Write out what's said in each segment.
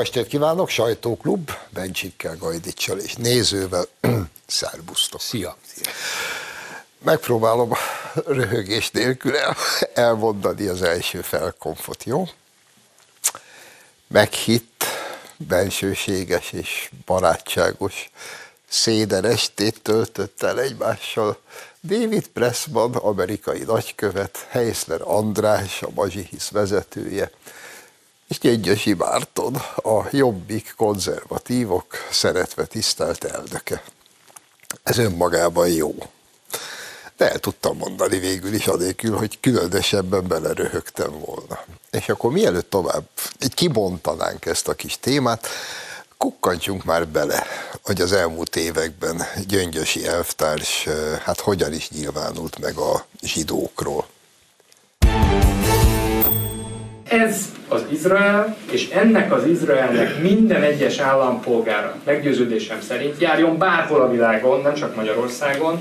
estét kívánok, sajtóklub, Bencsikkel, Gajdicsal és nézővel. Szerbusztok. Szia. Megpróbálom röhögés nélkül el, elmondani az első felkonfot, jó? Meghitt, bensőséges és barátságos széden estét töltött el egymással David Pressman, amerikai nagykövet, Heisler András, a Mazsihisz vezetője, és Gyöngyösi Márton, a jobbik konzervatívok szeretve tisztelt elnöke. Ez önmagában jó. De el tudtam mondani végül is, anélkül, hogy különösebben beleröhögtem volna. És akkor mielőtt tovább egy kibontanánk ezt a kis témát, kukkantsunk már bele, hogy az elmúlt években Gyöngyösi elvtárs hát hogyan is nyilvánult meg a zsidókról. Ez az Izrael, és ennek az Izraelnek minden egyes állampolgára meggyőződésem szerint járjon bárhol a világon, nem csak Magyarországon,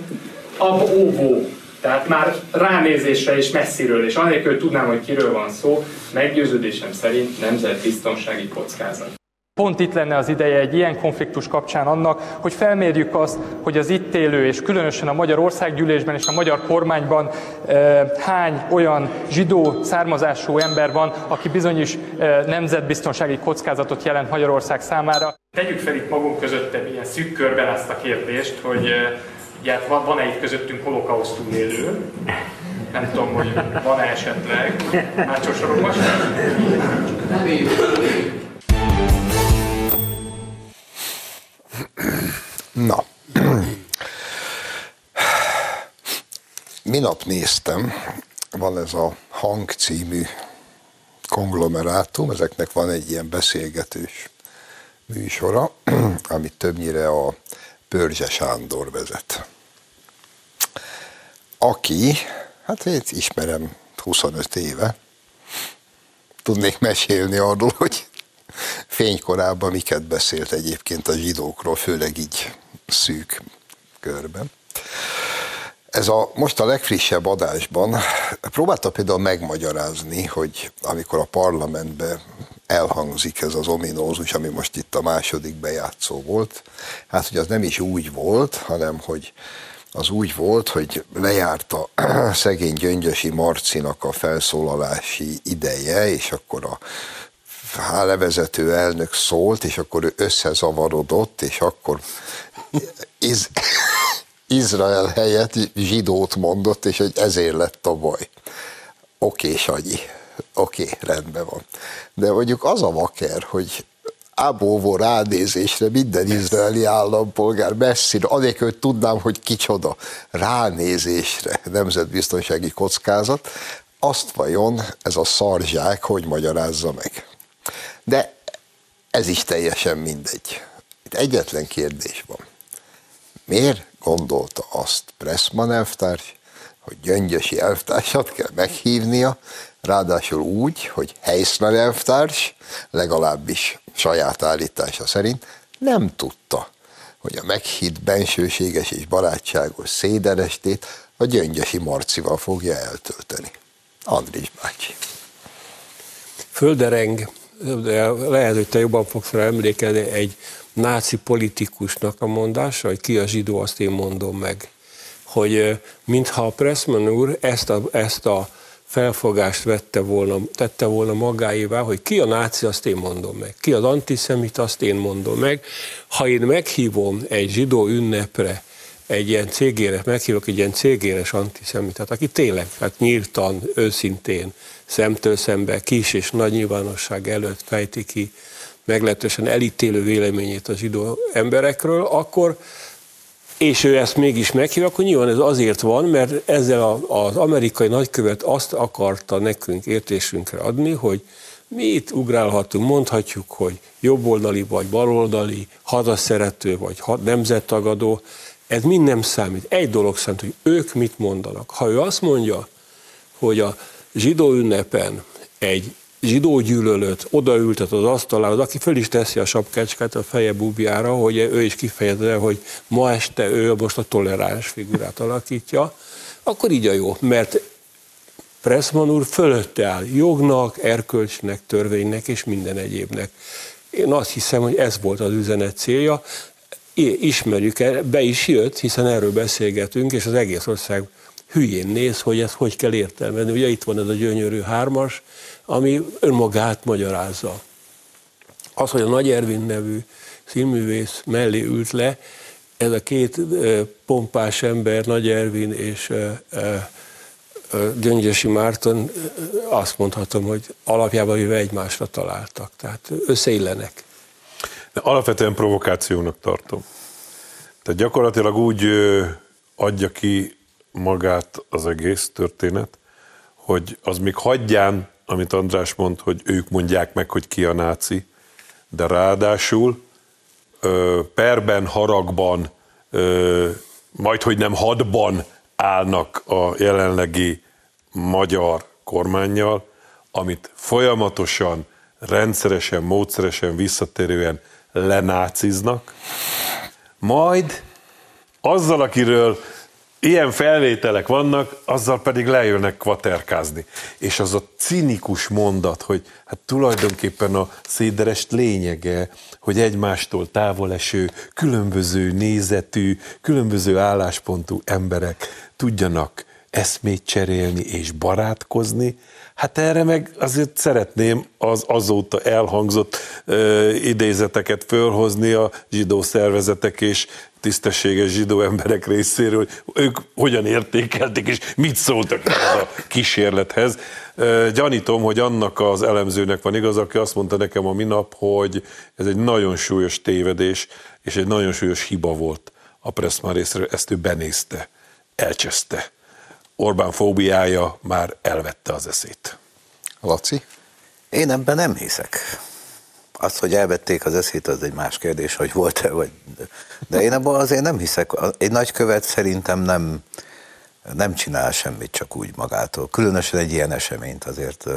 ab óvó. Tehát már ránézésre és messziről, és anélkül, tudnám, hogy kiről van szó, meggyőződésem szerint nemzetbiztonsági kockázat. Pont itt lenne az ideje egy ilyen konfliktus kapcsán annak, hogy felmérjük azt, hogy az itt élő, és különösen a Magyar Országgyűlésben és a magyar kormányban e, hány olyan zsidó származású ember van, aki bizonyos e, nemzetbiztonsági kockázatot jelent Magyarország számára. Tegyük fel itt magunk között egy ilyen szűk körben ezt a kérdést, hogy e, ugye, hát van, van-e itt közöttünk holokauszt túlélő, nem tudom, hogy van-e esetleg. Mácsos soron most? Nem Na, minap néztem, van ez a Hang című konglomerátum, ezeknek van egy ilyen beszélgetős műsora, amit többnyire a Pörzse Sándor vezet. Aki, hát én ismerem 25 éve, tudnék mesélni arról, hogy fénykorában miket beszélt egyébként a zsidókról, főleg így szűk körben. Ez a most a legfrissebb adásban próbálta például megmagyarázni, hogy amikor a parlamentbe elhangzik ez az ominózus, ami most itt a második bejátszó volt, hát hogy az nem is úgy volt, hanem hogy az úgy volt, hogy lejárt a szegény Gyöngyösi Marcinak a felszólalási ideje, és akkor a levezető elnök szólt, és akkor ő összezavarodott, és akkor Iz, Izrael helyett zsidót mondott, és hogy ezért lett a baj. Oké, Sanyi, oké, rendben van. De mondjuk az a vaker, hogy ábóvó ránézésre minden izraeli állampolgár messzire, anélkül, hogy tudnám, hogy kicsoda, ránézésre nemzetbiztonsági kockázat, azt vajon ez a szarzsák hogy magyarázza meg? De ez is teljesen mindegy. Itt egyetlen kérdés van. Miért gondolta azt Pressman elvtárs, hogy Gyöngyösi elvtársat kell meghívnia, ráadásul úgy, hogy Heisler elvtárs, legalábbis saját állítása szerint, nem tudta, hogy a meghitt bensőséges és barátságos széderestét a Gyöngyösi Marcival fogja eltölteni. Andris bácsi. Földereng, de lehet, hogy te jobban fogsz rá emlékezni, egy náci politikusnak a mondása, hogy ki a zsidó, azt én mondom meg. Hogy mintha Pressman úr ezt a, ezt a felfogást vette volna, tette volna magáévá, hogy ki a náci, azt én mondom meg. Ki az antiszemit, azt én mondom meg. Ha én meghívom egy zsidó ünnepre, egy ilyen cégéres, meghívok egy ilyen cégéres antiszemitát, aki tényleg, hát nyíltan, őszintén, szemtől szembe, kis és nagy nyilvánosság előtt fejti ki meglehetősen elítélő véleményét a zsidó emberekről, akkor és ő ezt mégis meghív, akkor nyilván ez azért van, mert ezzel az amerikai nagykövet azt akarta nekünk értésünkre adni, hogy mi itt ugrálhatunk, mondhatjuk, hogy jobboldali vagy baloldali, hazaszerető vagy nemzettagadó, ez mind nem számít. Egy dolog számít, hogy ők mit mondanak. Ha ő azt mondja, hogy a zsidó ünnepen egy zsidó gyűlölőt odaültet az asztalához, aki föl is teszi a sapkácskát a feje búbjára, hogy ő is kifejezze, hogy ma este ő most a toleráns figurát alakítja, akkor így a jó, mert Pressman úr fölötte áll jognak, erkölcsnek, törvénynek és minden egyébnek. Én azt hiszem, hogy ez volt az üzenet célja. Ismerjük el, be is jött, hiszen erről beszélgetünk, és az egész ország hülyén néz, hogy ezt hogy kell értelmezni. Ugye itt van ez a gyönyörű hármas, ami önmagát magyarázza. Az, hogy a Nagy Ervin nevű színművész mellé ült le, ez a két pompás ember, Nagy Ervin és Gyöngyösi Márton, azt mondhatom, hogy alapjában véve egymásra találtak, tehát összeillenek. De alapvetően provokációnak tartom. Tehát gyakorlatilag úgy adja ki magát az egész történet, hogy az még hagyján, amit András mond, hogy ők mondják meg, hogy ki a náci, de ráadásul perben, haragban, majd hogy nem hadban állnak a jelenlegi magyar kormányjal, amit folyamatosan, rendszeresen, módszeresen, visszatérően lenáciznak, majd azzal, akiről ilyen felvételek vannak, azzal pedig lejönnek kvaterkázni. És az a cinikus mondat, hogy hát tulajdonképpen a széderest lényege, hogy egymástól távol eső, különböző nézetű, különböző álláspontú emberek tudjanak eszmét cserélni és barátkozni, Hát erre meg azért szeretném az azóta elhangzott ö, idézeteket fölhozni a zsidó szervezetek és tisztességes zsidó emberek részéről, hogy ők hogyan értékelték és mit szóltak ez a kísérlethez. Gyanítom, hogy annak az elemzőnek van igaz, aki azt mondta nekem a minap, hogy ez egy nagyon súlyos tévedés és egy nagyon súlyos hiba volt a Pressman részéről, ezt ő benézte, elcseszte. Orbán fóbiája már elvette az eszét. Laci? Én ebben nem hiszek. Az, hogy elvették az eszét, az egy más kérdés, hogy volt-e, vagy... De én ebben azért nem hiszek. Egy nagykövet szerintem nem, nem csinál semmit csak úgy magától. Különösen egy ilyen eseményt azért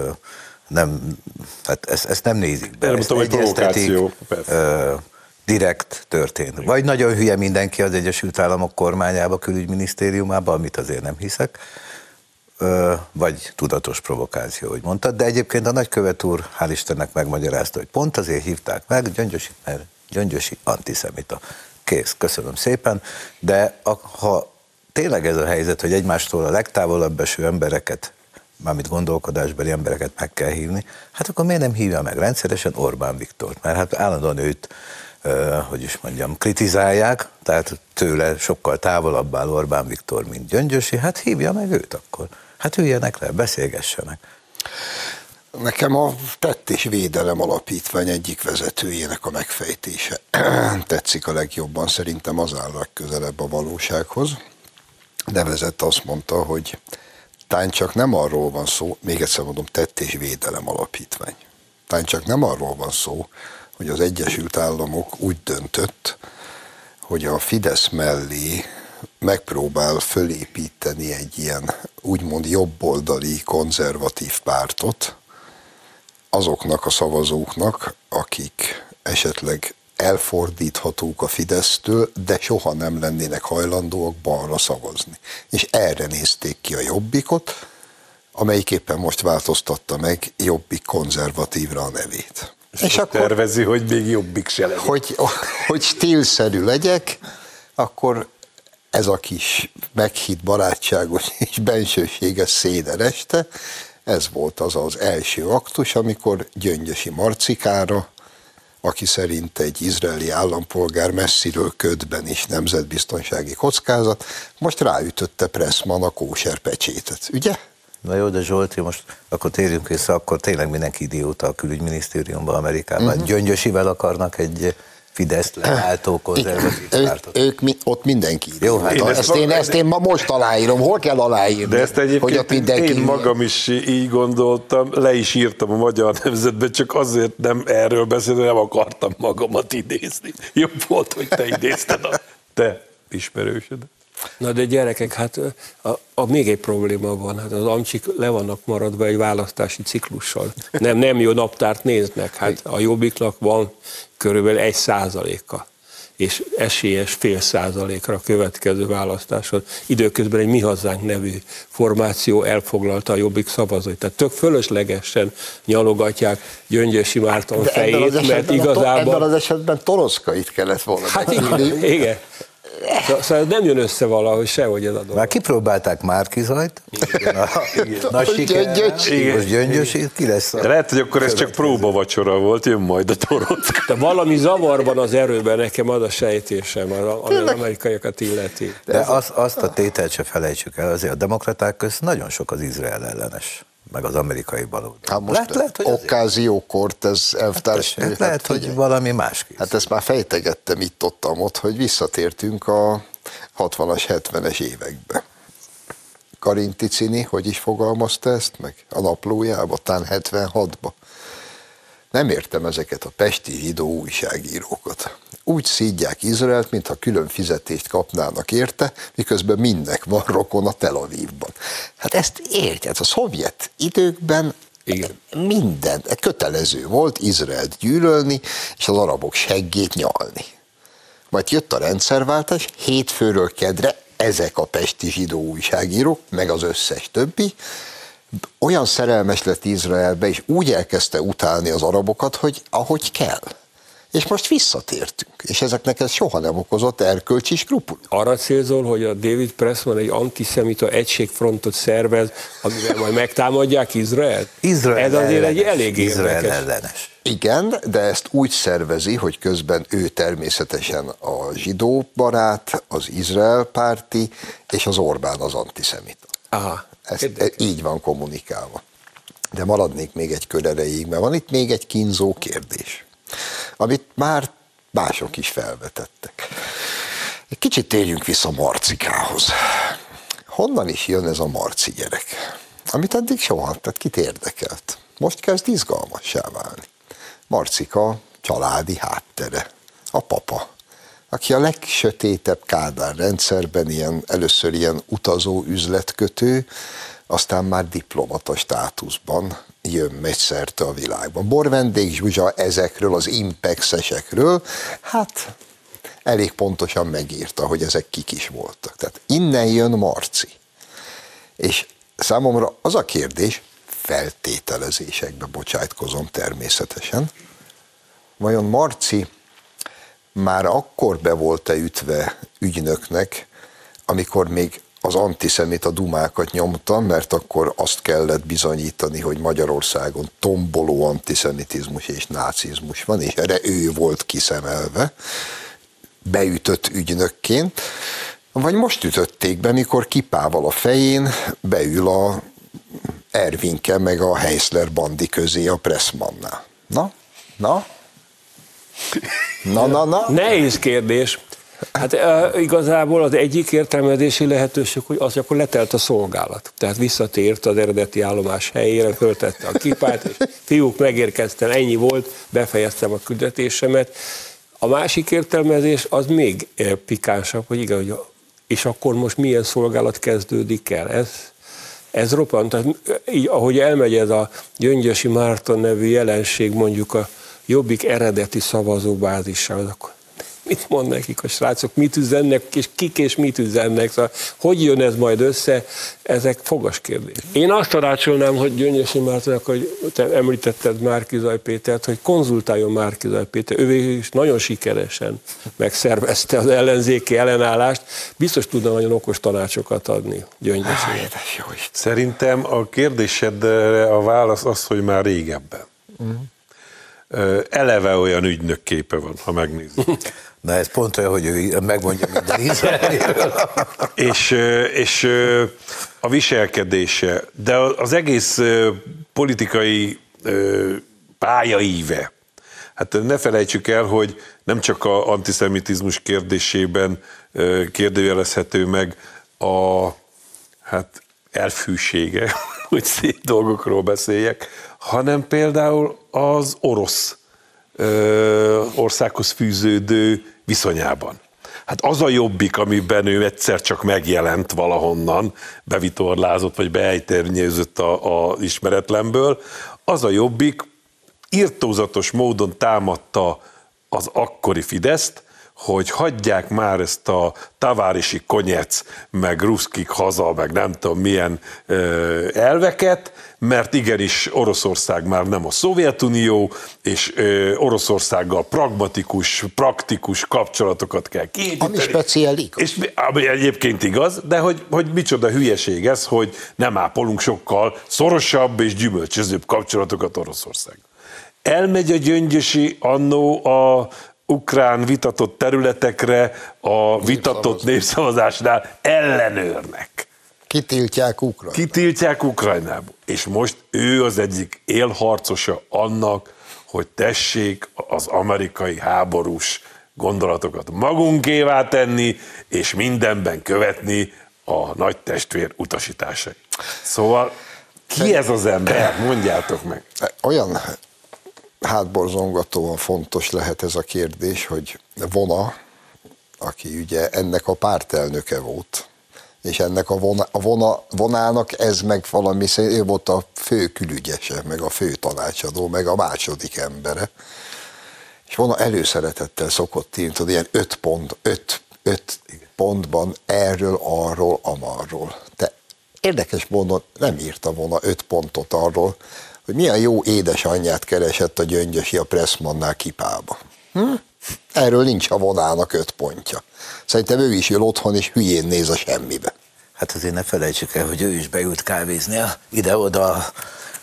nem, hát ezt, ezt nem nézik be. Ezt hogy provokáció. direkt történt. Vagy nagyon hülye mindenki az Egyesült Államok kormányába, külügyminisztériumába, amit azért nem hiszek vagy tudatos provokáció, hogy mondtad, de egyébként a nagykövet úr, hál' Istennek megmagyarázta, hogy pont azért hívták meg, Gyöngyösi, mert Gyöngyösi antiszemita. Kész, köszönöm szépen, de a, ha tényleg ez a helyzet, hogy egymástól a legtávolabb eső embereket, mármint gondolkodásbeli embereket meg kell hívni, hát akkor miért nem hívja meg rendszeresen Orbán Viktort? Mert hát állandóan őt hogy is mondjam, kritizálják, tehát tőle sokkal távolabb áll Orbán Viktor, mint Gyöngyösi, hát hívja meg őt akkor. Hát üljenek le, beszélgessenek. Nekem a Tett és Védelem Alapítvány egyik vezetőjének a megfejtése tetszik a legjobban, szerintem az áll legközelebb a valósághoz. Nevezett azt mondta, hogy tán csak nem arról van szó, még egyszer mondom, Tett és Védelem Alapítvány. Tán csak nem arról van szó, hogy az Egyesült Államok úgy döntött, hogy a Fidesz mellé megpróbál fölépíteni egy ilyen úgymond jobboldali konzervatív pártot azoknak a szavazóknak, akik esetleg elfordíthatók a Fidesztől, de soha nem lennének hajlandóak balra szavazni. És erre nézték ki a jobbikot, amelyik éppen most változtatta meg jobbik konzervatívra a nevét. És, és akkor tervezi, hogy még jobbik se legyen. Hogy, hogy stílszerű legyek, akkor ez a kis meghitt barátságos és bensőséges szédereste, ez volt az az első aktus, amikor Gyöngyösi Marcikára, aki szerint egy izraeli állampolgár messziről ködben is nemzetbiztonsági kockázat, most ráütötte Pressman a kóser pecsétet, ugye? Na jó, de Zsolti, most akkor térjünk vissza, akkor tényleg mindenki idióta a külügyminisztériumban, Amerikában. Uh-huh. Gyöngyösivel akarnak egy Fidesz leálltó konzervatív pártot. Ők, ők ott mindenki. Jó, hát én ezt, én, ezt én ma most aláírom. Hol kell aláírni? De ezt egyébként hogy ott mindenki... én magam is így gondoltam, le is írtam a Magyar Nemzetbe, csak azért nem erről beszélni, nem akartam magamat idézni. Jobb volt, hogy te idézted a te ismerősödet. Na de gyerekek, hát a, a még egy probléma van, hát az amcsik le vannak maradva egy választási ciklussal. Nem, nem jó naptárt néznek, hát a jobbiknak van körülbelül egy százaléka. és esélyes fél százalékra a következő választáson. Időközben egy Mi Hazánk nevű formáció elfoglalta a Jobbik szavazóit. Tehát tök fölöslegesen nyalogatják Gyöngyösi Márton De fejét, mert igazából... ebben az esetben Toroszkait kellett volna Hát igen, igen. Szóval- Szóval nem jön össze valahogy sehogy ez a dolog. Már kipróbálták Márkizajt, nagy sikerrel, Gyöngyös. most Gyöngyösi, ki lesz a... Lehet, hogy akkor ez csak próbavacsora volt, jön majd a torock. De valami zavarban az erőben nekem az a sejtésem, ami az amerikaiakat illeti. De az, azt a tételt se felejtsük el, azért a demokraták közt nagyon sok az Izrael ellenes, meg az amerikai baloldal. Hát most lehet, lehet, hogy azért. okkáziókort, ez elvtárs. Hát lehet, hogy valami más kész. Hát ezt már fejtegettem itt ott, ott, hogy visszatértünk a 60-as, 70-es évekbe. Karinti Cini, hogy is fogalmazta ezt meg? A naplójába, talán 76-ba. Nem értem ezeket a pesti zsidó újságírókat. Úgy szídják Izraelt, mintha külön fizetést kapnának érte, miközben mindnek van rokon a Tel Avivban. Hát ezt érted, a szovjet időkben Igen. minden kötelező volt Izraelt gyűlölni, és az arabok seggét nyalni. Majd jött a rendszerváltás, hétfőről kedre ezek a pesti zsidó újságírók, meg az összes többi, olyan szerelmes lett Izraelbe, és úgy elkezdte utálni az arabokat, hogy ahogy kell. És most visszatértünk, és ezeknek ez soha nem okozott erkölcsi skrupul. Arra célzol, hogy a David Pressman egy antiszemita egységfrontot szervez, amivel majd megtámadják Izraelt? Izrael Ez azért egy elég Izrael érdekes. ellenes. Igen, de ezt úgy szervezi, hogy közben ő természetesen a zsidó barát, az Izrael párti, és az Orbán az antiszemita. Aha, Ez érdekes. így van kommunikálva. De maradnék még egy kör erejéig, mert van itt még egy kínzó kérdés, amit már mások is felvetettek. Egy kicsit térjünk vissza Marcikához. Honnan is jön ez a Marci gyerek? Amit eddig soha, tehát kit érdekelt. Most kezd izgalmassá válni. Marcika családi háttere. A papa, aki a legsötétebb Kádár rendszerben ilyen, először ilyen utazó üzletkötő, aztán már diplomata státuszban jön szerte a világban. Borvendék Zsuzsa ezekről az impexesekről, hát elég pontosan megírta, hogy ezek kik is voltak. Tehát innen jön Marci. És számomra az a kérdés, feltételezésekbe bocsájtkozom természetesen, vajon Marci már akkor be volt-e ütve ügynöknek, amikor még az antiszemita dumákat nyomta, mert akkor azt kellett bizonyítani, hogy Magyarországon tomboló antiszemitizmus és nácizmus van, és erre ő volt kiszemelve, beütött ügynökként, vagy most ütötték be, mikor kipával a fején beül a Ervinke meg a Heisler bandi közé a Pressmannál. Na? Na? Na, na, na? Nehéz kérdés. Hát igazából az egyik értelmezési lehetőség, hogy az akkor letelt a szolgálat. Tehát visszatért az eredeti állomás helyére, föltette a kipát, és fiúk, megérkeztem, ennyi volt, befejeztem a küldetésemet. A másik értelmezés az még pikánsabb, hogy igen, hogy és akkor most milyen szolgálat kezdődik el. Ez, ez roppant. Tehát, így, ahogy elmegy ez a Gyöngyösi Márton nevű jelenség mondjuk a Jobbik eredeti szavazóbázissal, akkor mit mond nekik a srácok, mit üzennek, és kik és mit üzennek, szóval hogy jön ez majd össze, ezek fogas kérdés. Én azt tanácsolnám, hogy Gyöngyösi Mártonnak, hogy te említetted Márkizaj Pétert, hogy konzultáljon Márkizaj Péter, ő végül is nagyon sikeresen megszervezte az ellenzéki ellenállást, biztos tudna nagyon okos tanácsokat adni Gyöngyösinek. Édes jó Isten. Szerintem a kérdésedre a válasz az, hogy már régebben. Ö, Eleve olyan ügynök képe van, ha megnézzük. Na ez pont olyan, hogy ő megmondja minden Izraelről. és, és a viselkedése, de az egész politikai pályaíve. Hát ne felejtsük el, hogy nem csak a antiszemitizmus kérdésében kérdőjelezhető meg a hát elfűsége, hogy szép dolgokról beszéljek, hanem például az orosz ö, országhoz fűződő viszonyában. Hát az a jobbik, amiben ő egyszer csak megjelent valahonnan, bevitorlázott vagy beejternyőzött a, a ismeretlenből, az a jobbik írtózatos módon támadta az akkori Fideszt, hogy hagyják már ezt a tavárisi konyec, meg ruszkik haza, meg nem tudom milyen ö, elveket, mert igenis Oroszország már nem a Szovjetunió, és ö, Oroszországgal pragmatikus, praktikus kapcsolatokat kell kiépíteni. Ami speciál igaz. És mi- ami egyébként igaz, de hogy, hogy micsoda hülyeség ez, hogy nem ápolunk sokkal szorosabb és gyümölcsözőbb kapcsolatokat Oroszország. Elmegy a gyöngyösi annó a ukrán vitatott területekre a vitatott népszavazásnál ellenőrnek. Kitiltják Ukrajnát. Kitiltják Ukrajnába. És most ő az egyik élharcosa annak, hogy tessék az amerikai háborús gondolatokat magunkévá tenni, és mindenben követni a nagy testvér utasításai. Szóval ki ez az ember? Mondjátok meg. Olyan hátborzongatóan fontos lehet ez a kérdés, hogy Vona, aki ugye ennek a pártelnöke volt, és ennek a, vona, a vona, vonának ez meg valami, szerint ő volt a fő külügyese, meg a fő tanácsadó, meg a második embere. És vona előszeretettel szokott írni, tudod, ilyen öt pont, öt, öt pontban erről, arról, amarról. Te érdekes módon nem írta volna öt pontot arról, hogy milyen jó édesanyját keresett a gyöngyösi a Pressmannál kipába. Hm? Erről nincs a vonának öt pontja. Szerintem ő is ül otthon, és hülyén néz a semmibe. Hát azért ne felejtsük el, hogy ő is beült kávézni ide-oda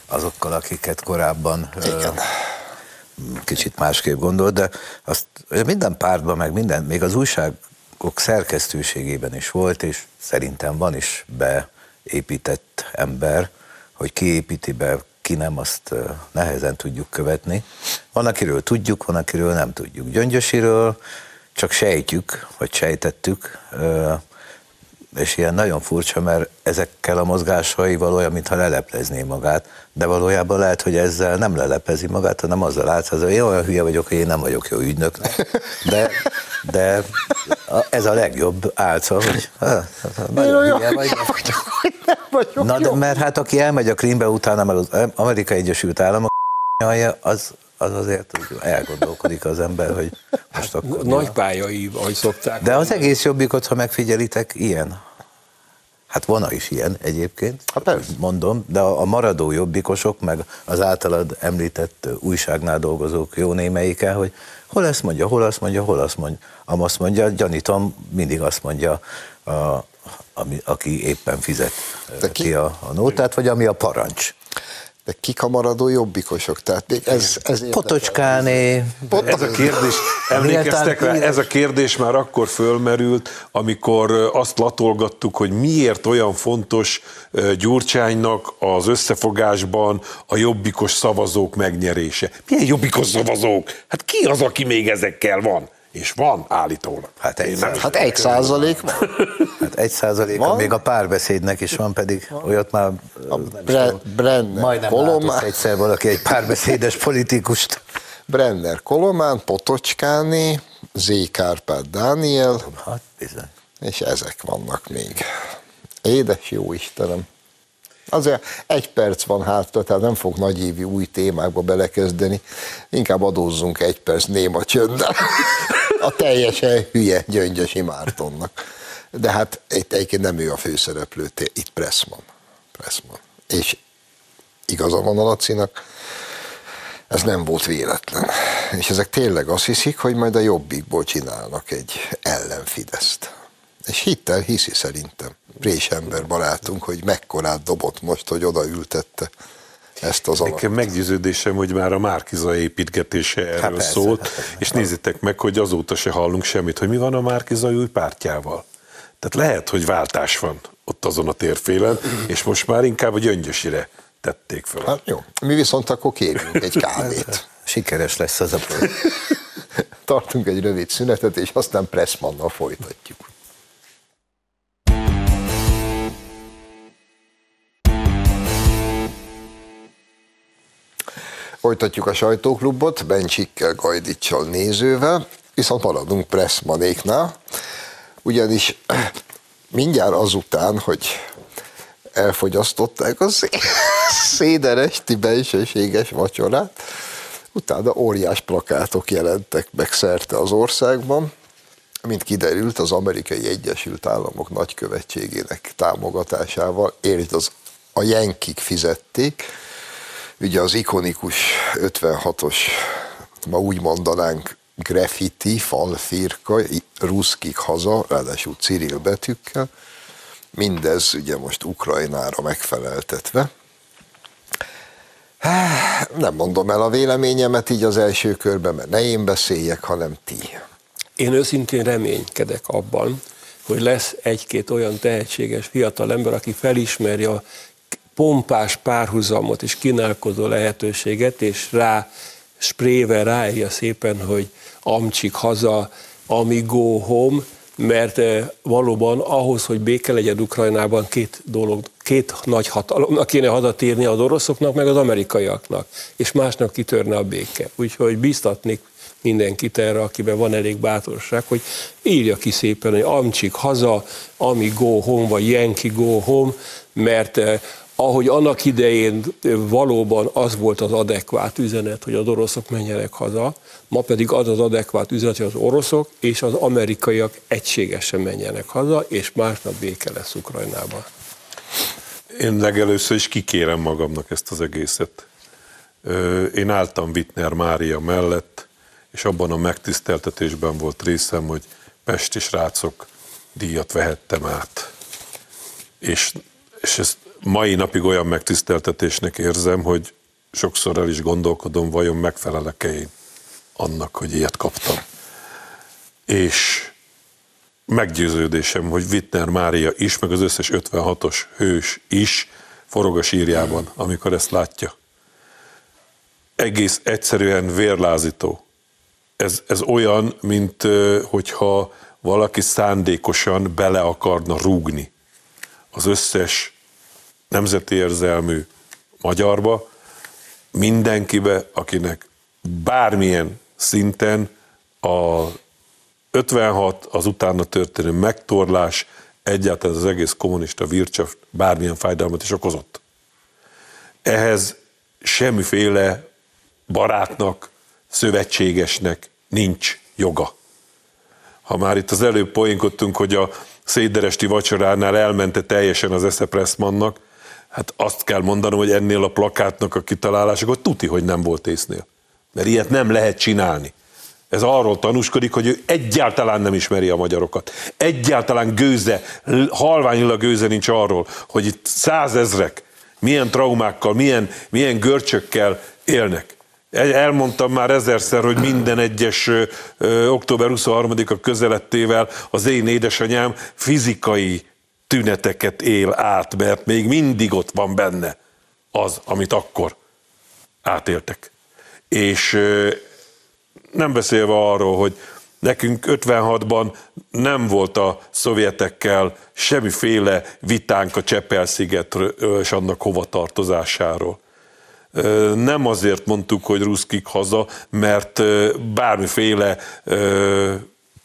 azokkal, akiket korábban ö, Igen. kicsit másképp gondolt, de azt minden pártban, meg minden, még az újságok szerkesztőségében is volt, és szerintem van is beépített ember, hogy ki építi be, ki nem, azt ö, nehezen tudjuk követni. Van, akiről tudjuk, van, akiről nem tudjuk. Gyöngyösiről csak sejtjük, vagy sejtettük, és ilyen nagyon furcsa, mert ezekkel a mozgásaival olyan, mintha leleplezné magát, de valójában lehet, hogy ezzel nem leleplezi magát, hanem azzal állt, hogy én olyan hülye vagyok, hogy én nem vagyok jó ügynöknek. De, de ez a legjobb álca, hogy ha, nagyon hülye vagy. vagyok, nem vagyok Na, de mert hát aki elmegy a Krímbe utána, mert az Amerikai Egyesült Államok az, az azért úgy elgondolkodik az ember, hogy most akkor... mi a- Nagy pályai, ahogy szokták. de az egész jobbikot, ha megfigyelitek, ilyen. Hát vona is ilyen egyébként, Hát persze. mondom, de a maradó jobbikosok, meg az általad említett újságnál dolgozók jó némelyike, hogy hol ezt mondja, hol azt mondja, hol azt mondja. Am azt mondja, gyanítom, mindig azt mondja, a, ami, aki éppen fizet De ki, ki- ki a, a nótát, vagy ami a parancs. De kik a maradó jobbikosok? Tehát még ez, ez. Potocskáné, Ez a kérdés, emlékeztek rá, ez a kérdés már akkor fölmerült, amikor azt latolgattuk, hogy miért olyan fontos Gyurcsánynak az összefogásban a jobbikos szavazók megnyerése. Milyen jobbikos szavazók? Hát ki az, aki még ezekkel van? És van állítólag. Hát egy nem- Hát egy százalék van. Hát egy százaléka Van? még a párbeszédnek is van, pedig olyat már A Bre- Brenner majdnem Kolomán, egyszer valaki egy párbeszédes politikust. Brenner Kolomán, Potocskáné, Z. Kárpát Dániel, Hát bizony. és ezek vannak még. Édes jó Istenem! Azért egy perc van hátra, tehát nem fog nagyévi új témákba belekezdeni. Inkább adózzunk egy perc néma csönddel. A teljesen hülye Gyöngyösi Mártonnak. De hát itt egyébként nem ő a főszereplő, itt Pressman. Pressman. És igaza van a Lacinak, ez nem volt véletlen. És ezek tényleg azt hiszik, hogy majd a jobbikból csinálnak egy ellenfideszt. És hittel hiszi szerintem. Prés ember barátunk, hogy mekkorát dobott most, hogy odaültette ezt az alapot. Nekem meggyőződésem, hogy már a Márkiza építgetése erről persze, szólt, hát és nézzétek meg, hogy azóta se hallunk semmit, hogy mi van a Márkizai új pártjával. Tehát lehet, hogy váltás van ott azon a térfélen, és most már inkább a gyöngyösire tették fel. Hát jó, mi viszont akkor kérjünk egy kávét. Sikeres lesz az a projekt. Tartunk egy rövid szünetet, és aztán Pressmannal folytatjuk. Folytatjuk a sajtóklubot, Bencsikkel, Gajdicsal, nézővel, viszont maradunk Pressmanéknál, ugyanis mindjárt azután, hogy elfogyasztották a szé- széderesti bensőséges vacsorát, utána óriás plakátok jelentek meg szerte az országban, mint kiderült, az amerikai Egyesült Államok nagykövetségének támogatásával, értsd, az a jenkik fizették, ugye az ikonikus 56-os, ma úgy mondanánk, graffiti, falfirka, ruszkik haza, ráadásul Cyril betűkkel, mindez ugye most Ukrajnára megfeleltetve. Nem mondom el a véleményemet így az első körben, mert ne én beszéljek, hanem ti. Én őszintén reménykedek abban, hogy lesz egy-két olyan tehetséges fiatal ember, aki felismeri a pompás párhuzamot és kínálkozó lehetőséget, és rá sprével ráírja szépen, hogy amcsik haza, ami go home, mert eh, valóban ahhoz, hogy béke legyen Ukrajnában, két dolog, két nagy hatalomnak kéne hadatírni az oroszoknak, meg az amerikaiaknak, és másnak kitörne a béke. Úgyhogy biztatnék mindenkit erre, akiben van elég bátorság, hogy írja ki szépen, hogy amcsik haza, ami go home, vagy Yankee go home, mert eh, ahogy annak idején valóban az volt az adekvát üzenet, hogy az oroszok menjenek haza, ma pedig az az adekvát üzenet, hogy az oroszok és az amerikaiak egységesen menjenek haza, és másnap béke lesz Ukrajnában. Én legelőször is kikérem magamnak ezt az egészet. Én álltam Wittner Mária mellett, és abban a megtiszteltetésben volt részem, hogy Pesti srácok díjat vehettem át. És, és ezt mai napig olyan megtiszteltetésnek érzem, hogy sokszor el is gondolkodom, vajon megfelelek-e én annak, hogy ilyet kaptam. És meggyőződésem, hogy Wittner Mária is, meg az összes 56-os hős is forog a sírjában, amikor ezt látja. Egész egyszerűen vérlázító. Ez, ez olyan, mint hogyha valaki szándékosan bele akarna rúgni az összes nemzeti érzelmű magyarba, mindenkibe, akinek bármilyen szinten a 56, az utána történő megtorlás, egyáltalán az egész kommunista vircsaft bármilyen fájdalmat is okozott. Ehhez semmiféle barátnak, szövetségesnek nincs joga. Ha már itt az előbb poénkodtunk, hogy a széderesti vacsoránál elmente teljesen az Eszepressmannak, Hát azt kell mondanom, hogy ennél a plakátnak a kitalálásakor tuti, hogy nem volt észnél. Mert ilyet nem lehet csinálni. Ez arról tanúskodik, hogy ő egyáltalán nem ismeri a magyarokat. Egyáltalán gőze, halványilag gőze nincs arról, hogy itt százezrek milyen traumákkal, milyen, milyen görcsökkel élnek. Elmondtam már ezerszer, hogy minden egyes ö, október 23-a közelettével az én édesanyám fizikai tüneteket él át, mert még mindig ott van benne az, amit akkor átéltek. És nem beszélve arról, hogy nekünk 56-ban nem volt a szovjetekkel semmiféle vitánk a Csepel-szigetről és annak hovatartozásáról. Nem azért mondtuk, hogy ruszkik haza, mert bármiféle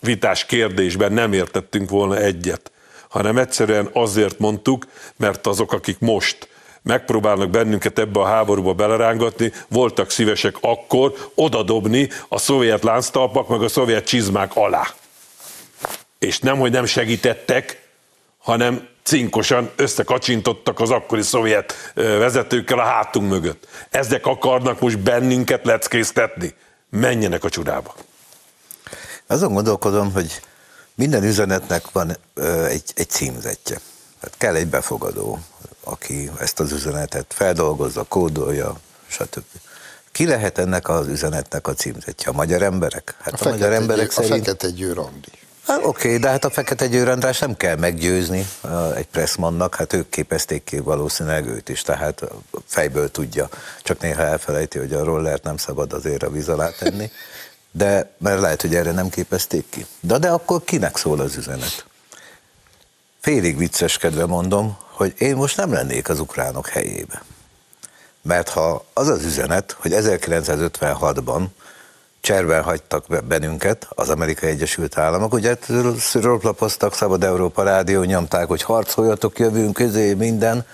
vitás kérdésben nem értettünk volna egyet hanem egyszerűen azért mondtuk, mert azok, akik most megpróbálnak bennünket ebbe a háborúba belerángatni, voltak szívesek akkor odadobni a szovjet lánctalpak meg a szovjet csizmák alá. És nem, hogy nem segítettek, hanem cinkosan összekacsintottak az akkori szovjet vezetőkkel a hátunk mögött. Ezek akarnak most bennünket leckésztetni. Menjenek a csodába. Azon gondolkodom, hogy minden üzenetnek van ö, egy, egy címzetje. Tehát kell egy befogadó, aki ezt az üzenetet feldolgozza, kódolja, stb. Ki lehet ennek az üzenetnek a címzetje? A magyar emberek? Hát a, a magyar emberek győr, szerint... A Fekete Győr Andi. Hát, Oké, okay, de hát a Fekete Győr András nem kell meggyőzni egy pressmannak, hát ők képezték ki valószínűleg őt is, tehát fejből tudja. Csak néha elfelejti, hogy a rollert nem szabad azért a víz alá tenni de mert lehet, hogy erre nem képezték ki. De, de akkor kinek szól az üzenet? Félig vicceskedve mondom, hogy én most nem lennék az ukránok helyébe. Mert ha az az üzenet, hogy 1956-ban cserben hagytak bennünket, az Amerikai Egyesült Államok, ugye szüröplapoztak, Szabad Európa Rádió, nyomták, hogy harcoljatok, jövünk közé, minden,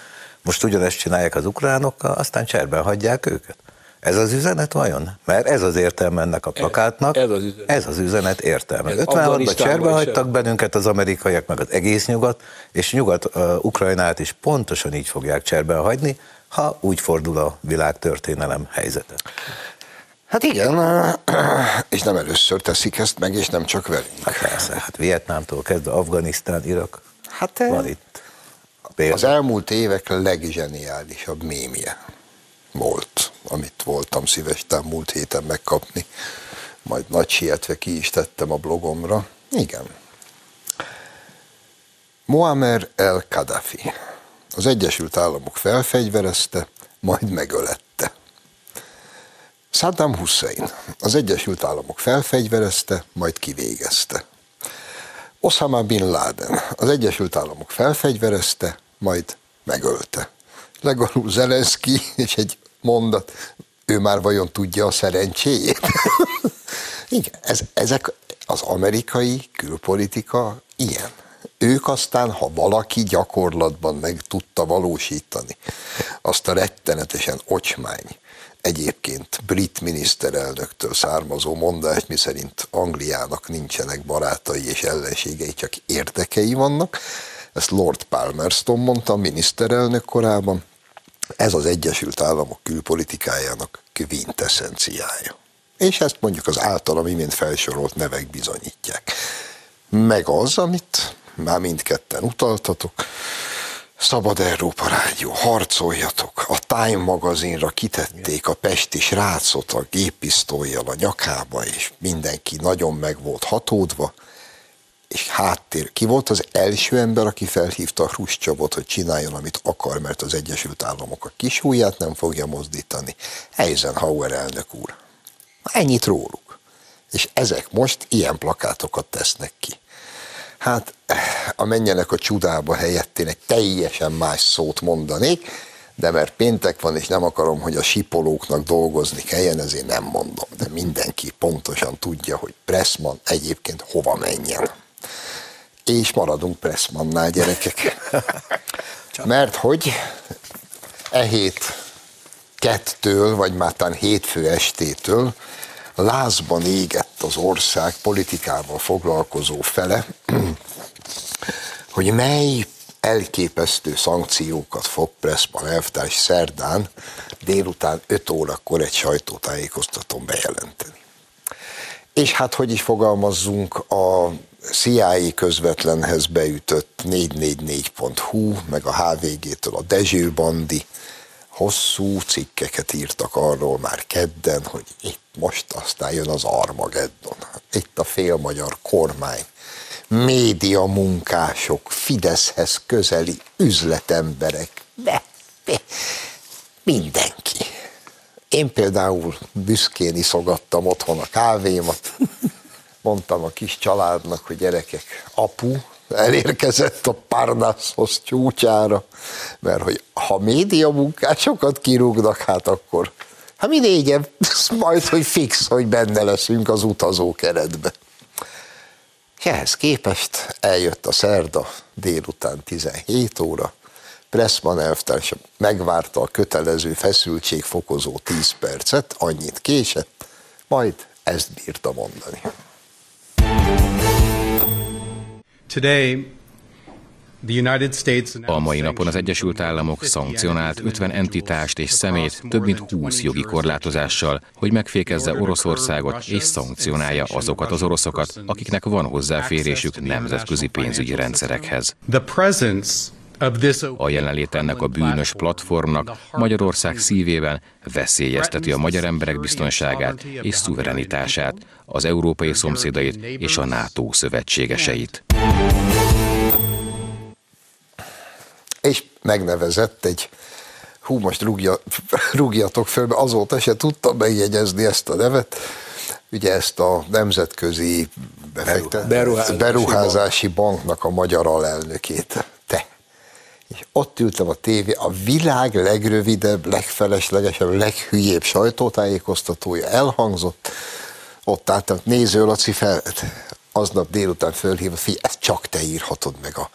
most ugyanezt csinálják az ukránokkal, aztán cserben hagyják őket. Ez az üzenet vajon? Mert ez az értelme ennek a plakátnak. Ez az üzenet. Ez az üzenet értelme. Ez 56-ban Afganisztánban cserbe hagytak bennünket az amerikaiak, meg az egész nyugat, és nyugat uh, Ukrajnát is pontosan így fogják cserbe hagyni, ha úgy fordul a világ történelem helyzete. Hát igen, és nem először teszik ezt meg, és nem csak velünk. Hát persze, hát Vietnámtól kezdve Afganisztán, Irak, Hát van itt. Példa. az elmúlt évek legzseniálisabb mémje volt, amit voltam szíves múlt héten megkapni. Majd nagy sietve ki is tettem a blogomra. Igen. Muammar el Gaddafi. Az Egyesült Államok felfegyverezte, majd megölette. Saddam Hussein. Az Egyesült Államok felfegyverezte, majd kivégezte. Osama Bin Laden. Az Egyesült Államok felfegyverezte, majd megölte. Legalább Zelenszky, és egy mondat, ő már vajon tudja a szerencséjét? Igen, ez, ezek az amerikai külpolitika ilyen. Ők aztán, ha valaki gyakorlatban meg tudta valósítani azt a rettenetesen ocsmány, egyébként brit miniszterelnöktől származó mondást, miszerint Angliának nincsenek barátai és ellenségei, csak érdekei vannak. Ezt Lord Palmerston mondta, a miniszterelnök korában. Ez az Egyesült Államok külpolitikájának quintessenciája. És ezt mondjuk az általam imént felsorolt nevek bizonyítják. Meg az, amit már mindketten utaltatok, Szabad Európa Rádió, harcoljatok! A Time magazinra kitették a pesti srácot a géppisztolyjal a nyakába, és mindenki nagyon meg volt hatódva, és háttér. Ki volt az első ember, aki felhívta a Hruscsovot, hogy csináljon, amit akar, mert az Egyesült Államok a kis ujját nem fogja mozdítani? Eisenhower elnök úr. Ennyit róluk. És ezek most ilyen plakátokat tesznek ki. Hát a menjenek a csudába helyett én egy teljesen más szót mondanék, de mert péntek van, és nem akarom, hogy a sipolóknak dolgozni kelljen, ezért nem mondom. De mindenki pontosan tudja, hogy Pressman egyébként hova menjen. És maradunk Pressmannál, gyerekek. Mert hogy e hét kettől, vagy már talán hétfő estétől lázban égett az ország politikával foglalkozó fele, hogy mely elképesztő szankciókat fog Pressman elvtárs szerdán délután 5 órakor egy sajtótájékoztatón bejelenteni. És hát, hogy is fogalmazzunk, a CIA közvetlenhez beütött 444.hu, meg a HVG-től a Dezső Bandi hosszú cikkeket írtak arról már kedden, hogy itt most aztán jön az Armageddon. Itt a félmagyar kormány, média munkások, Fideszhez közeli üzletemberek, de mindenki. Én például büszkén iszogattam otthon a kávémat, mondtam a kis családnak, hogy gyerekek, apu elérkezett a Parnassos csúcsára, mert hogy ha média munkásokat kirúgnak, hát akkor hát mi négyen, majd, hogy fix, hogy benne leszünk az utazó keretbe. És ehhez képest eljött a szerda délután 17 óra, Pressman elvtársa megvárta a kötelező feszültségfokozó 10 percet, annyit késett, majd ezt bírta mondani. Today, A mai napon az Egyesült Államok szankcionált 50 entitást és szemét több mint 20 jogi korlátozással, hogy megfékezze Oroszországot és szankcionálja azokat az oroszokat, akiknek van hozzáférésük nemzetközi pénzügyi rendszerekhez. The presence A jelenlét ennek a bűnös platformnak Magyarország szívében veszélyezteti a magyar emberek biztonságát és szuverenitását, az európai szomszédait és a NATO szövetségeseit. és megnevezett egy, hú, most rúgja, rúgjatok föl, mert azóta se tudtam megjegyezni ezt a nevet, ugye ezt a nemzetközi befektet, Beruházási beruházási banknak a magyar alelnökét. És ott ültem a tévé, a világ legrövidebb, legfeleslegesebb, leghülyébb sajtótájékoztatója elhangzott, ott álltam, néző Laci fel, aznap délután fölhívva, figyelj, ezt csak te írhatod meg a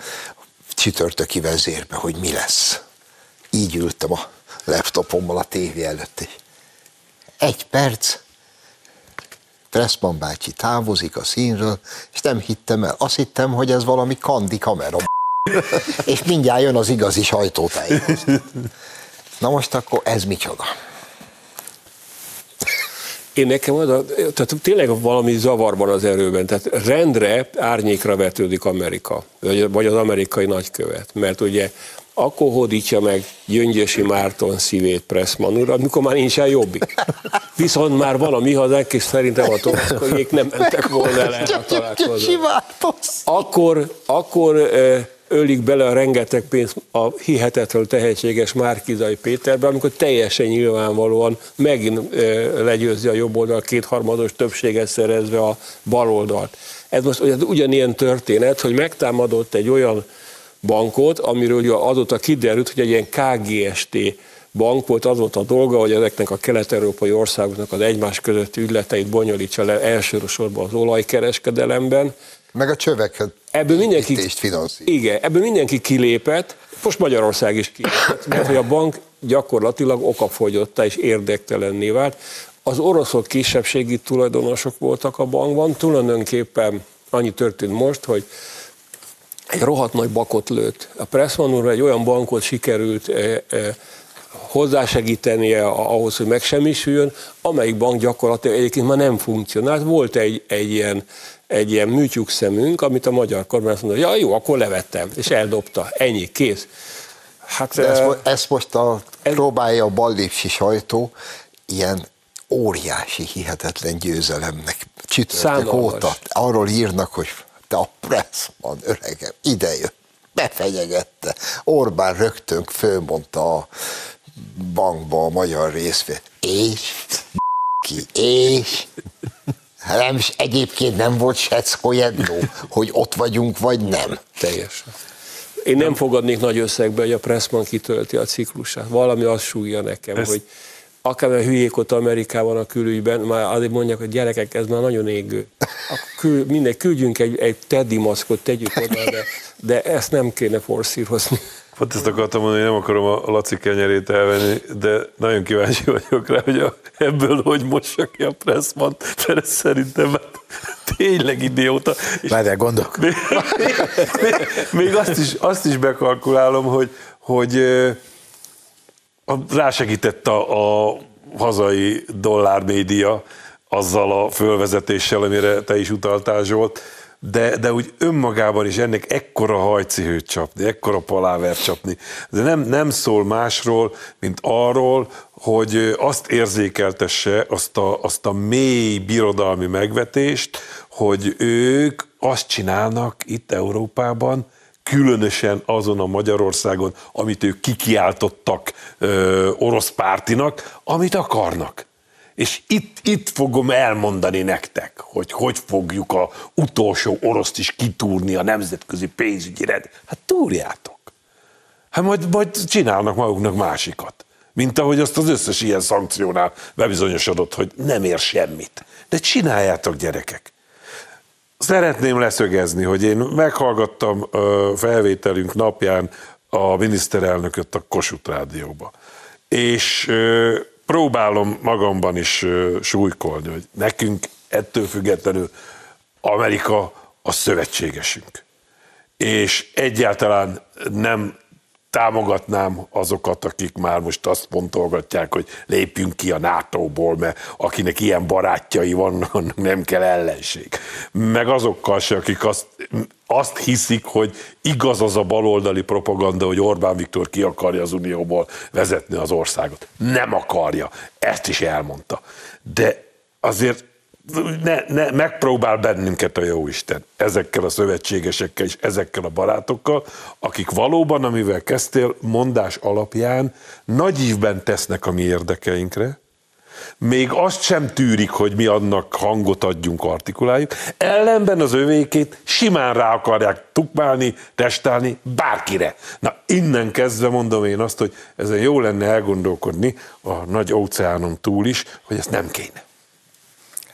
csütörtöki vezérbe, hogy mi lesz. Így ültem a laptopommal a tévé előtt, és egy perc, Pressman bácsi távozik a színről, és nem hittem el. Azt hittem, hogy ez valami kandi kamera. és mindjárt jön az igazi sajtótájékoztató. Na most akkor ez micsoda? Én nekem az a, tehát tényleg valami zavarban az erőben, tehát rendre árnyékra vetődik Amerika, vagy az amerikai nagykövet, mert ugye akkor hódítja meg Gyöngyösi Márton szívét Pressman úr, amikor már nincsen jobbik. Viszont már van a mi hazánk, és szerintem a tolaszkolyék nem mentek volna erre a találkozóra. Akkor, akkor ölik bele a rengeteg pénzt a hihetetlen tehetséges Márkizai Péterbe, amikor teljesen nyilvánvalóan megint legyőzi a jobb oldal kétharmados többséget szerezve a baloldalt. Ez most ugye ugyanilyen történet, hogy megtámadott egy olyan bankot, amiről ugye azóta kiderült, hogy egy ilyen KGST bank volt, az volt a dolga, hogy ezeknek a kelet-európai országoknak az egymás közötti ügyleteit bonyolítsa le elsősorban az olajkereskedelemben. Meg a csöveket Ebből mindenki, igen, ebből mindenki kilépett, most Magyarország is kilépett, mert hogy a bank gyakorlatilag okafogyottá és érdektelenné vált. Az oroszok kisebbségi tulajdonosok voltak a bankban, tulajdonképpen annyi történt most, hogy egy rohadt nagy bakot lőtt. A Pressman úrra egy olyan bankot sikerült eh, eh, hozzásegítenie ahhoz, hogy megsemmisüljön, amelyik bank gyakorlatilag egyébként már nem funkcionált. Volt egy, egy ilyen egy ilyen műtyúk szemünk, amit a magyar kormány azt mondta, ja jó, akkor levettem, és eldobta. Ennyi, kész. Hát, ezt, mo- ezt most a, ez- próbálja a ballépsi sajtó ilyen óriási, hihetetlen győzelemnek csütörtök óta. Arról írnak, hogy te a Pressman öregem, idejött, befenyegette. Orbán rögtön fölmondta a bankba a magyar részvényt. És ki, és Hát nem, is- egyébként nem volt seckojednó, hogy ott vagyunk, vagy nem. Teljesen. Én nem fogadnék nagy összegbe, hogy a Pressman kitölti a ciklusát. Valami azt súgja nekem, Ez- hogy akár a hülyék ott Amerikában a külügyben, már azért mondják, hogy gyerekek, ez már nagyon égő. Akkor kül, mindegy, küldjünk egy, egy teddy maszkot, tegyük oda, de, de ezt nem kéne forszírozni. Pont ezt akartam mondani, hogy nem akarom a Laci kenyerét elvenni, de nagyon kíváncsi vagyok rá, hogy a, ebből hogy mossa ki a Pressman, mert szerintem hát tényleg idióta. Várjál, gondolok. még, még, még azt, is, azt is bekalkulálom, hogy, hogy rásegített a, a hazai dollármédia azzal a fölvezetéssel, amire te is utaltál Zsolt, de, de úgy önmagában is ennek ekkora hajcihőt csapni, ekkora palávert csapni, de nem, nem szól másról, mint arról, hogy azt érzékeltesse, azt a, azt a mély birodalmi megvetést, hogy ők azt csinálnak itt Európában, különösen azon a Magyarországon, amit ők kikiáltottak ö, orosz pártinak, amit akarnak. És itt, itt fogom elmondani nektek, hogy hogy fogjuk a utolsó oroszt is kitúrni a nemzetközi pénzügyi rend. Hát túrjátok. Hát majd, majd csinálnak maguknak másikat. Mint ahogy azt az összes ilyen szankciónál bebizonyosodott, hogy nem ér semmit. De csináljátok, gyerekek. Szeretném leszögezni, hogy én meghallgattam felvételünk napján a miniszterelnököt a Kossuth Rádióba. És próbálom magamban is súlykolni, hogy nekünk ettől függetlenül Amerika a szövetségesünk. És egyáltalán nem támogatnám azokat, akik már most azt pontolgatják, hogy lépjünk ki a NATO-ból, mert akinek ilyen barátjai vannak, annak nem kell ellenség. Meg azokkal se, akik azt, azt hiszik, hogy igaz az a baloldali propaganda, hogy Orbán Viktor ki akarja az Unióból vezetni az országot. Nem akarja. Ezt is elmondta. De azért ne, ne, megpróbál bennünket a Jóisten ezekkel a szövetségesekkel és ezekkel a barátokkal, akik valóban, amivel kezdtél, mondás alapján nagy ívben tesznek a mi érdekeinkre, még azt sem tűrik, hogy mi annak hangot adjunk, artikuláljuk, ellenben az övékét simán rá akarják tukmálni, testálni bárkire. Na innen kezdve mondom én azt, hogy ezen jó lenne elgondolkodni a nagy óceánon túl is, hogy ezt nem kéne.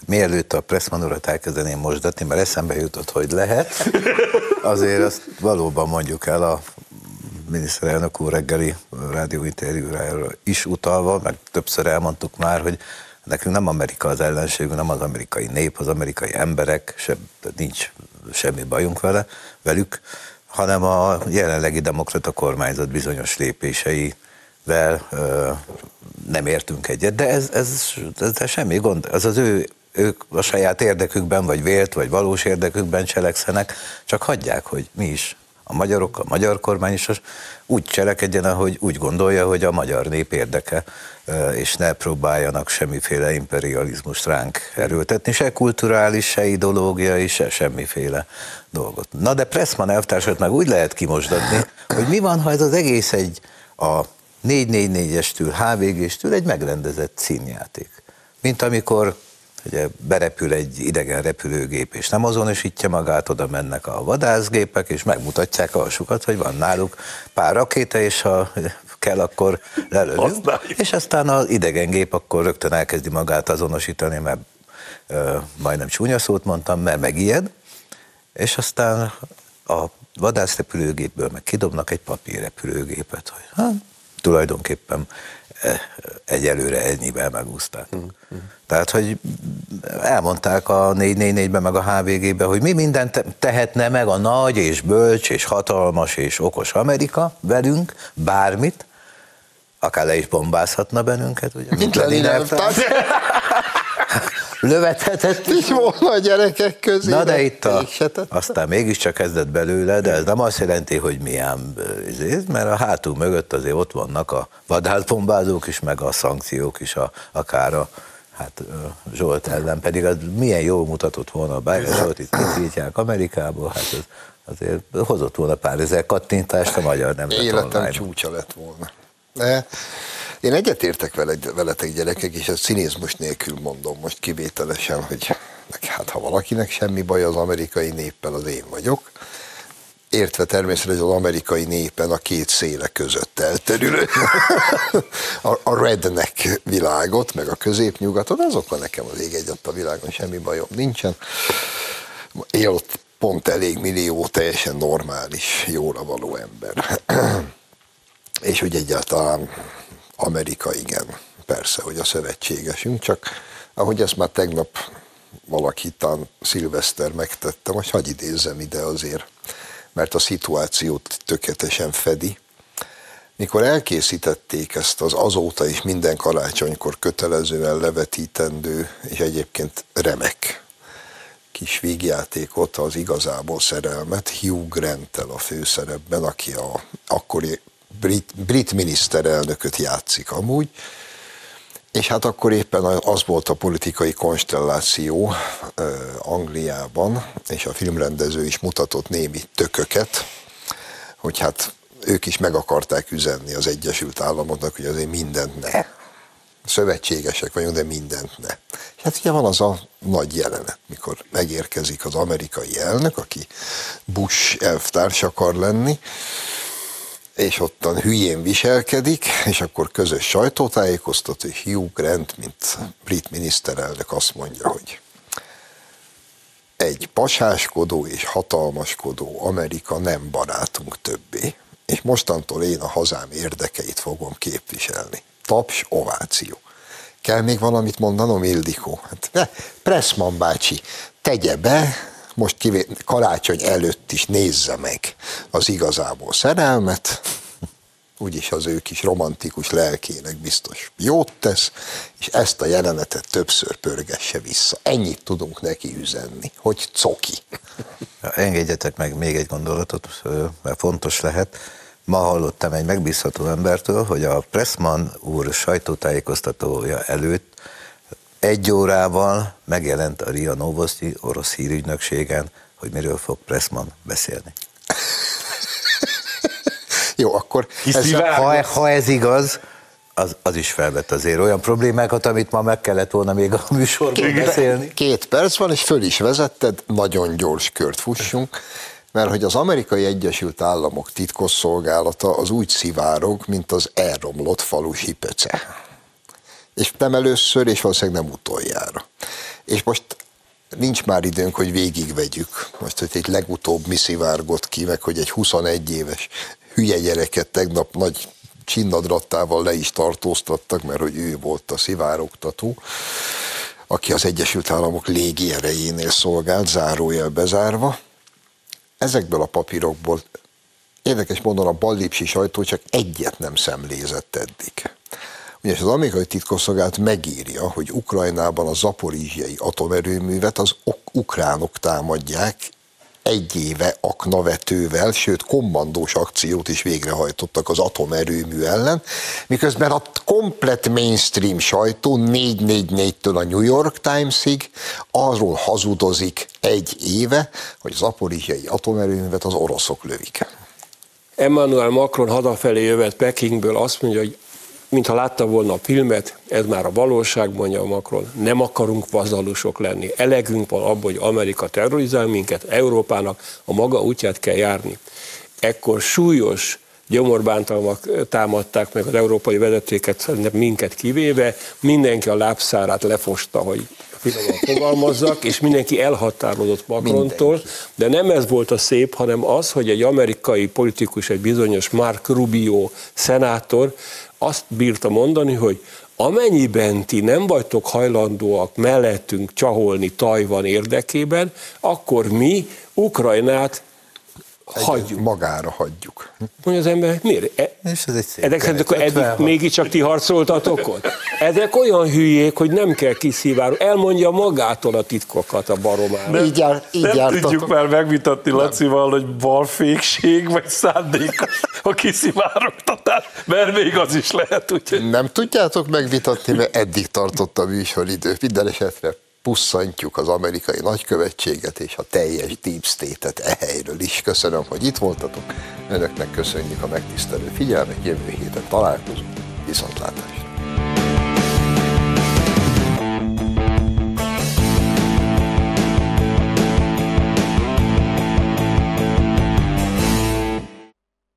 Mielőtt a Pressman urat elkezdeném mosdatni, mert eszembe jutott, hogy lehet, azért azt valóban mondjuk el a miniszterelnök úr reggeli rádióinterjúrájára is utalva, meg többször elmondtuk már, hogy nekünk nem Amerika az ellenségünk, nem az amerikai nép, az amerikai emberek, se, nincs semmi bajunk vele, velük, hanem a jelenlegi demokrata kormányzat bizonyos lépéseivel ö, nem értünk egyet, de ez, ez, ez, ez semmi gond, ez az ő ők a saját érdekükben, vagy vélt, vagy valós érdekükben cselekszenek, csak hagyják, hogy mi is a magyarok, a magyar kormány is úgy cselekedjen, ahogy úgy gondolja, hogy a magyar nép érdeke, és ne próbáljanak semmiféle imperializmust ránk erőltetni, se kulturális, se ideológiai, se semmiféle dolgot. Na de Pressman elvtársat meg úgy lehet kimosdatni, hogy mi van, ha ez az egész egy a 444-estől, HVG-stől egy megrendezett színjáték. Mint amikor ugye berepül egy idegen repülőgép, és nem azonosítja magát, oda mennek a vadászgépek, és megmutatják a sukat, hogy van náluk pár rakéta, és ha kell, akkor lelövünk. És aztán az idegen gép akkor rögtön elkezdi magát azonosítani, mert ö, majdnem csúnya szót mondtam, mert megijed, és aztán a vadászrepülőgépből meg kidobnak egy papírrepülőgépet, hogy hát, tulajdonképpen egyelőre ennyivel megúzták. Mm, mm. Tehát, hogy elmondták a 444-ben, meg a HVG-ben, hogy mi mindent tehetne meg a nagy és bölcs és hatalmas és okos Amerika velünk, bármit, akár le is bombázhatna bennünket, ugye? Mint Lenin lövethetett is volna a gyerekek közé. Na de itt a, aztán mégiscsak kezdett belőle, de ez nem azt jelenti, hogy milyen, mert a hátul mögött azért ott vannak a vadászbombázók is, meg a szankciók is, a, akár a hát Zsolt ellen, pedig az milyen jól mutatott volna a Bájer Zsolt, itt kitiltják Amerikából, hát az, azért hozott volna pár ezer kattintást a magyar nemzet Életem online. csúcsa lett volna. De én egyetértek veled, veletek gyerekek, és ezt színészmus nélkül mondom most kivételesen, hogy hát ha valakinek semmi baj az amerikai néppel, az én vagyok. Értve természetesen az amerikai népen a két széle között elterülő a, a redneck világot, meg a középnyugatot, azokkal nekem az ég egyet a világon semmi bajom nincsen. Él ott pont elég millió teljesen normális, jóra való ember. és hogy egyáltalán Amerika igen, persze, hogy a szövetségesünk, csak ahogy ezt már tegnap valaki tán szilveszter megtette, most hagyj idézzem ide azért, mert a szituációt tökéletesen fedi. Mikor elkészítették ezt az azóta is minden karácsonykor kötelezően levetítendő, és egyébként remek kis vígjátékot, az igazából szerelmet, Hugh grant a főszerepben, aki a akkori brit, brit miniszterelnököt játszik amúgy, és hát akkor éppen az volt a politikai konstelláció Angliában, és a filmrendező is mutatott némi tököket, hogy hát ők is meg akarták üzenni az Egyesült Államoknak, hogy azért mindent ne. Szövetségesek vagyunk, de mindent ne. És hát ugye van az a nagy jelenet, mikor megérkezik az amerikai elnök, aki Bush elvtárs akar lenni, és ottan hülyén viselkedik, és akkor közös sajtótájékoztató, Hugh Grant, mint brit miniszterelnök azt mondja, hogy egy pasáskodó és hatalmaskodó Amerika nem barátunk többé, és mostantól én a hazám érdekeit fogom képviselni. Taps, ováció. Kell még valamit mondanom, Ildikó? Hát, ne, Pressman bácsi, tegye be, most kivé, karácsony előtt is nézze meg az igazából szerelmet, úgyis az ő kis romantikus lelkének biztos jót tesz, és ezt a jelenetet többször pörgesse vissza. Ennyit tudunk neki üzenni, hogy coki. Engedjetek meg még egy gondolatot, mert fontos lehet. Ma hallottam egy megbízható embertől, hogy a Pressman úr sajtótájékoztatója előtt egy órával megjelent a Ria Novosti orosz hírügynökségen, hogy miről fog Pressman beszélni. Jó, akkor ez, ha, ha ez igaz, az, az is felvett azért olyan problémákat, amit ma meg kellett volna még a műsorban beszélni. Két perc van, és föl is vezetted, nagyon gyors kört fussunk, mert hogy az amerikai Egyesült Államok titkosszolgálata az úgy szivárog, mint az elromlott falusi pöce és nem először, és valószínűleg nem utoljára. És most nincs már időnk, hogy végigvegyük. Most, hogy egy legutóbb mi szivárgott ki, meg hogy egy 21 éves hülye gyereket tegnap nagy csinnadrattával le is tartóztattak, mert hogy ő volt a szivárogtató, aki az Egyesült Államok légierejénél szolgált, zárójel bezárva. Ezekből a papírokból érdekes módon a ballipsi sajtó csak egyet nem szemlézett eddig. Ugyanis az amerikai titkosszolgálat megírja, hogy Ukrajnában a zaporizsiai atomerőművet az ukránok támadják, egy éve aknavetővel, sőt kommandós akciót is végrehajtottak az atomerőmű ellen, miközben a komplet mainstream sajtó 444-től a New York Timesig arról hazudozik egy éve, hogy az aporizsiai atomerőművet az oroszok lövik. Emmanuel Macron hadafelé jövet Pekingből, azt mondja, hogy mintha látta volna a filmet, ez már a valóság, mondja Macron, nem akarunk vazalusok lenni. Elegünk van abból, hogy Amerika terrorizál minket, Európának a maga útját kell járni. Ekkor súlyos gyomorbántalmak támadták meg az európai vezetéket, minket kivéve, mindenki a lábszárát lefosta, hogy finoman fogalmazzak, és mindenki elhatárolódott Macrontól, de nem ez volt a szép, hanem az, hogy egy amerikai politikus, egy bizonyos Mark Rubio szenátor azt bírta mondani, hogy amennyiben ti nem vagytok hajlandóak mellettünk csaholni Tajvan érdekében, akkor mi Ukrajnát hagyjuk. Magára hagyjuk. Mondja az ember, miért? E, És ez egy szép ezek szerint akkor eddig mégiscsak ti harcoltatok ott? Ezek olyan hülyék, hogy nem kell kisziváró. Elmondja magától a titkokat a baromára. Így, jár, így Nem jártatok. tudjuk már megvitatni Lacival, hogy balfékség vagy szándékos a kiszivárogtatás, mert még az is lehet, úgyhogy Nem tudjátok megvitatni, mert eddig tartott a műsoridő. Minden esetre pusszantjuk az amerikai nagykövetséget és a teljes deep state-et e helyről is. Köszönöm, hogy itt voltatok. Önöknek köszönjük a megtisztelő figyelmet. Jövő héten találkozunk. Viszontlátásra!